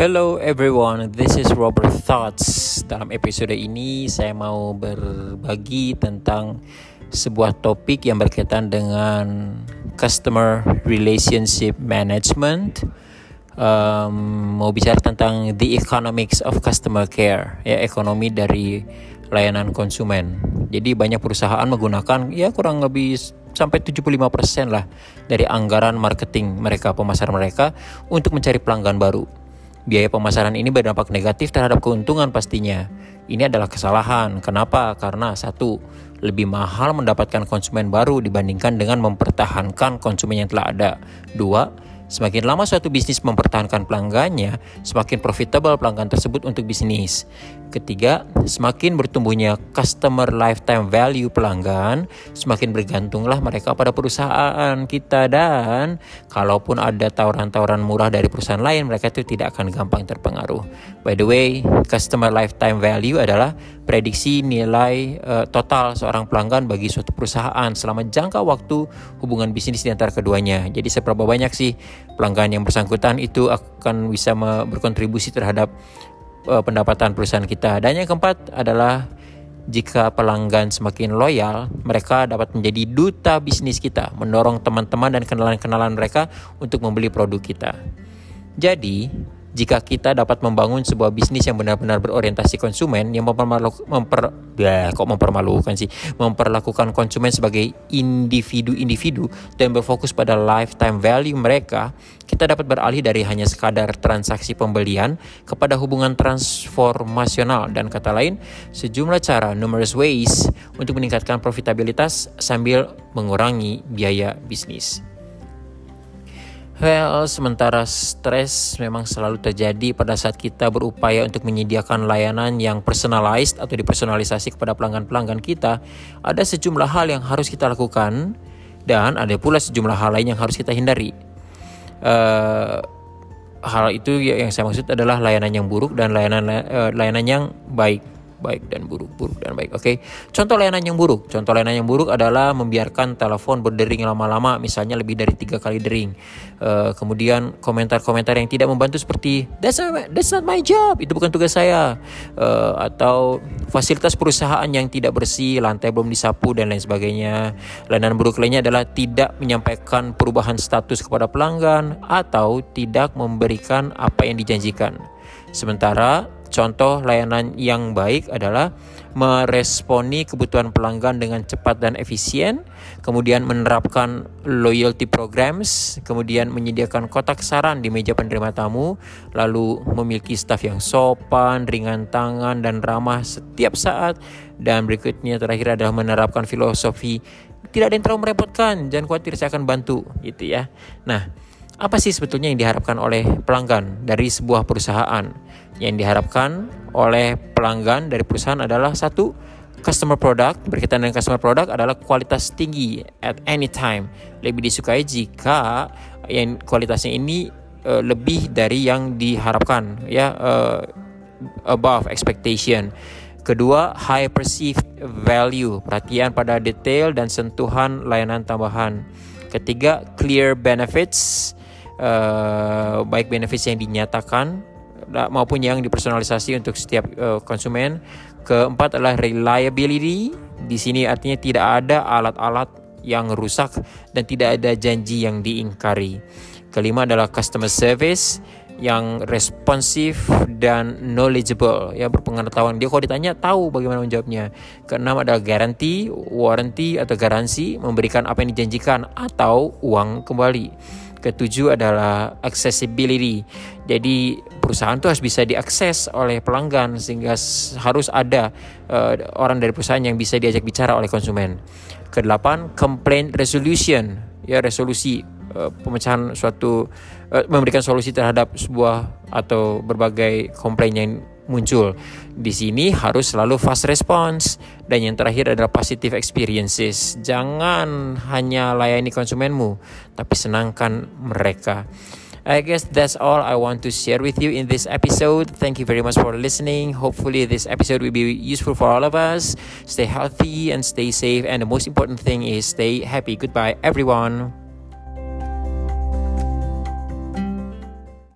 Hello everyone, this is Robert Thoughts. Dalam episode ini saya mau berbagi tentang sebuah topik yang berkaitan dengan customer relationship management. Um, mau bicara tentang the economics of customer care, ya ekonomi dari layanan konsumen. Jadi banyak perusahaan menggunakan ya kurang lebih sampai 75% lah dari anggaran marketing mereka, pemasaran mereka untuk mencari pelanggan baru Biaya pemasaran ini berdampak negatif terhadap keuntungan pastinya. Ini adalah kesalahan. Kenapa? Karena satu, lebih mahal mendapatkan konsumen baru dibandingkan dengan mempertahankan konsumen yang telah ada. Dua, Semakin lama suatu bisnis mempertahankan pelanggannya, semakin profitable pelanggan tersebut untuk bisnis. Ketiga, semakin bertumbuhnya customer lifetime value pelanggan, semakin bergantunglah mereka pada perusahaan kita dan kalaupun ada tawaran-tawaran murah dari perusahaan lain, mereka itu tidak akan gampang terpengaruh. By the way, customer lifetime value adalah prediksi nilai uh, total seorang pelanggan bagi suatu perusahaan selama jangka waktu hubungan bisnis di antara keduanya. Jadi seberapa banyak sih pelanggan yang bersangkutan itu akan bisa berkontribusi terhadap uh, pendapatan perusahaan kita. Dan yang keempat adalah jika pelanggan semakin loyal, mereka dapat menjadi duta bisnis kita, mendorong teman-teman dan kenalan-kenalan mereka untuk membeli produk kita. Jadi, jika kita dapat membangun sebuah bisnis yang benar-benar berorientasi konsumen yang mempermalukan memper ya kok mempermalukan sih? Memperlakukan konsumen sebagai individu-individu dan berfokus pada lifetime value mereka kita dapat beralih dari hanya sekadar transaksi pembelian kepada hubungan transformasional. Dan kata lain sejumlah cara numerous ways untuk meningkatkan profitabilitas sambil mengurangi biaya bisnis Well, sementara stres memang selalu terjadi pada saat kita berupaya untuk menyediakan layanan yang personalized atau dipersonalisasi kepada pelanggan-pelanggan kita, ada sejumlah hal yang harus kita lakukan dan ada pula sejumlah hal lain yang harus kita hindari. Uh, hal itu yang saya maksud adalah layanan yang buruk dan layanan uh, layanan yang baik baik dan buruk, buruk dan baik. Oke. Okay? Contoh layanan yang buruk. Contoh layanan yang buruk adalah membiarkan telepon berdering lama-lama, misalnya lebih dari tiga kali dering. Uh, kemudian komentar-komentar yang tidak membantu seperti that's not, that's not my job, itu bukan tugas saya. Uh, atau fasilitas perusahaan yang tidak bersih, lantai belum disapu dan lain sebagainya. Layanan buruk lainnya adalah tidak menyampaikan perubahan status kepada pelanggan atau tidak memberikan apa yang dijanjikan. Sementara Contoh layanan yang baik adalah meresponi kebutuhan pelanggan dengan cepat dan efisien, kemudian menerapkan loyalty programs, kemudian menyediakan kotak saran di meja penerima tamu, lalu memiliki staf yang sopan, ringan tangan, dan ramah setiap saat. Dan berikutnya terakhir adalah menerapkan filosofi tidak ada yang terlalu merepotkan, jangan khawatir saya akan bantu gitu ya. Nah, apa sih sebetulnya yang diharapkan oleh pelanggan dari sebuah perusahaan? Yang diharapkan oleh pelanggan dari perusahaan adalah satu customer product berkaitan dengan customer product adalah kualitas tinggi at any time. Lebih disukai jika yang kualitasnya ini uh, lebih dari yang diharapkan ya uh, above expectation. Kedua high perceived value perhatian pada detail dan sentuhan layanan tambahan. Ketiga clear benefits uh, baik benefits yang dinyatakan maupun yang dipersonalisasi untuk setiap uh, konsumen. Keempat adalah reliability. Di sini artinya tidak ada alat-alat yang rusak dan tidak ada janji yang diingkari. Kelima adalah customer service yang responsif dan knowledgeable ya berpengetahuan dia kalau ditanya tahu bagaimana menjawabnya keenam adalah garansi warranty atau garansi memberikan apa yang dijanjikan atau uang kembali ketujuh adalah accessibility jadi perusahaan itu harus bisa diakses oleh pelanggan sehingga harus ada uh, orang dari perusahaan yang bisa diajak bicara oleh konsumen. Kedelapan, complaint resolution, ya resolusi uh, pemecahan suatu uh, memberikan solusi terhadap sebuah atau berbagai komplain yang muncul. Di sini harus selalu fast response dan yang terakhir adalah positive experiences. Jangan hanya layani konsumenmu, tapi senangkan mereka. I guess that's all I want to share with you in this episode. Thank you very much for listening. Hopefully, this episode will be useful for all of us. Stay healthy and stay safe. And the most important thing is stay happy. Goodbye, everyone.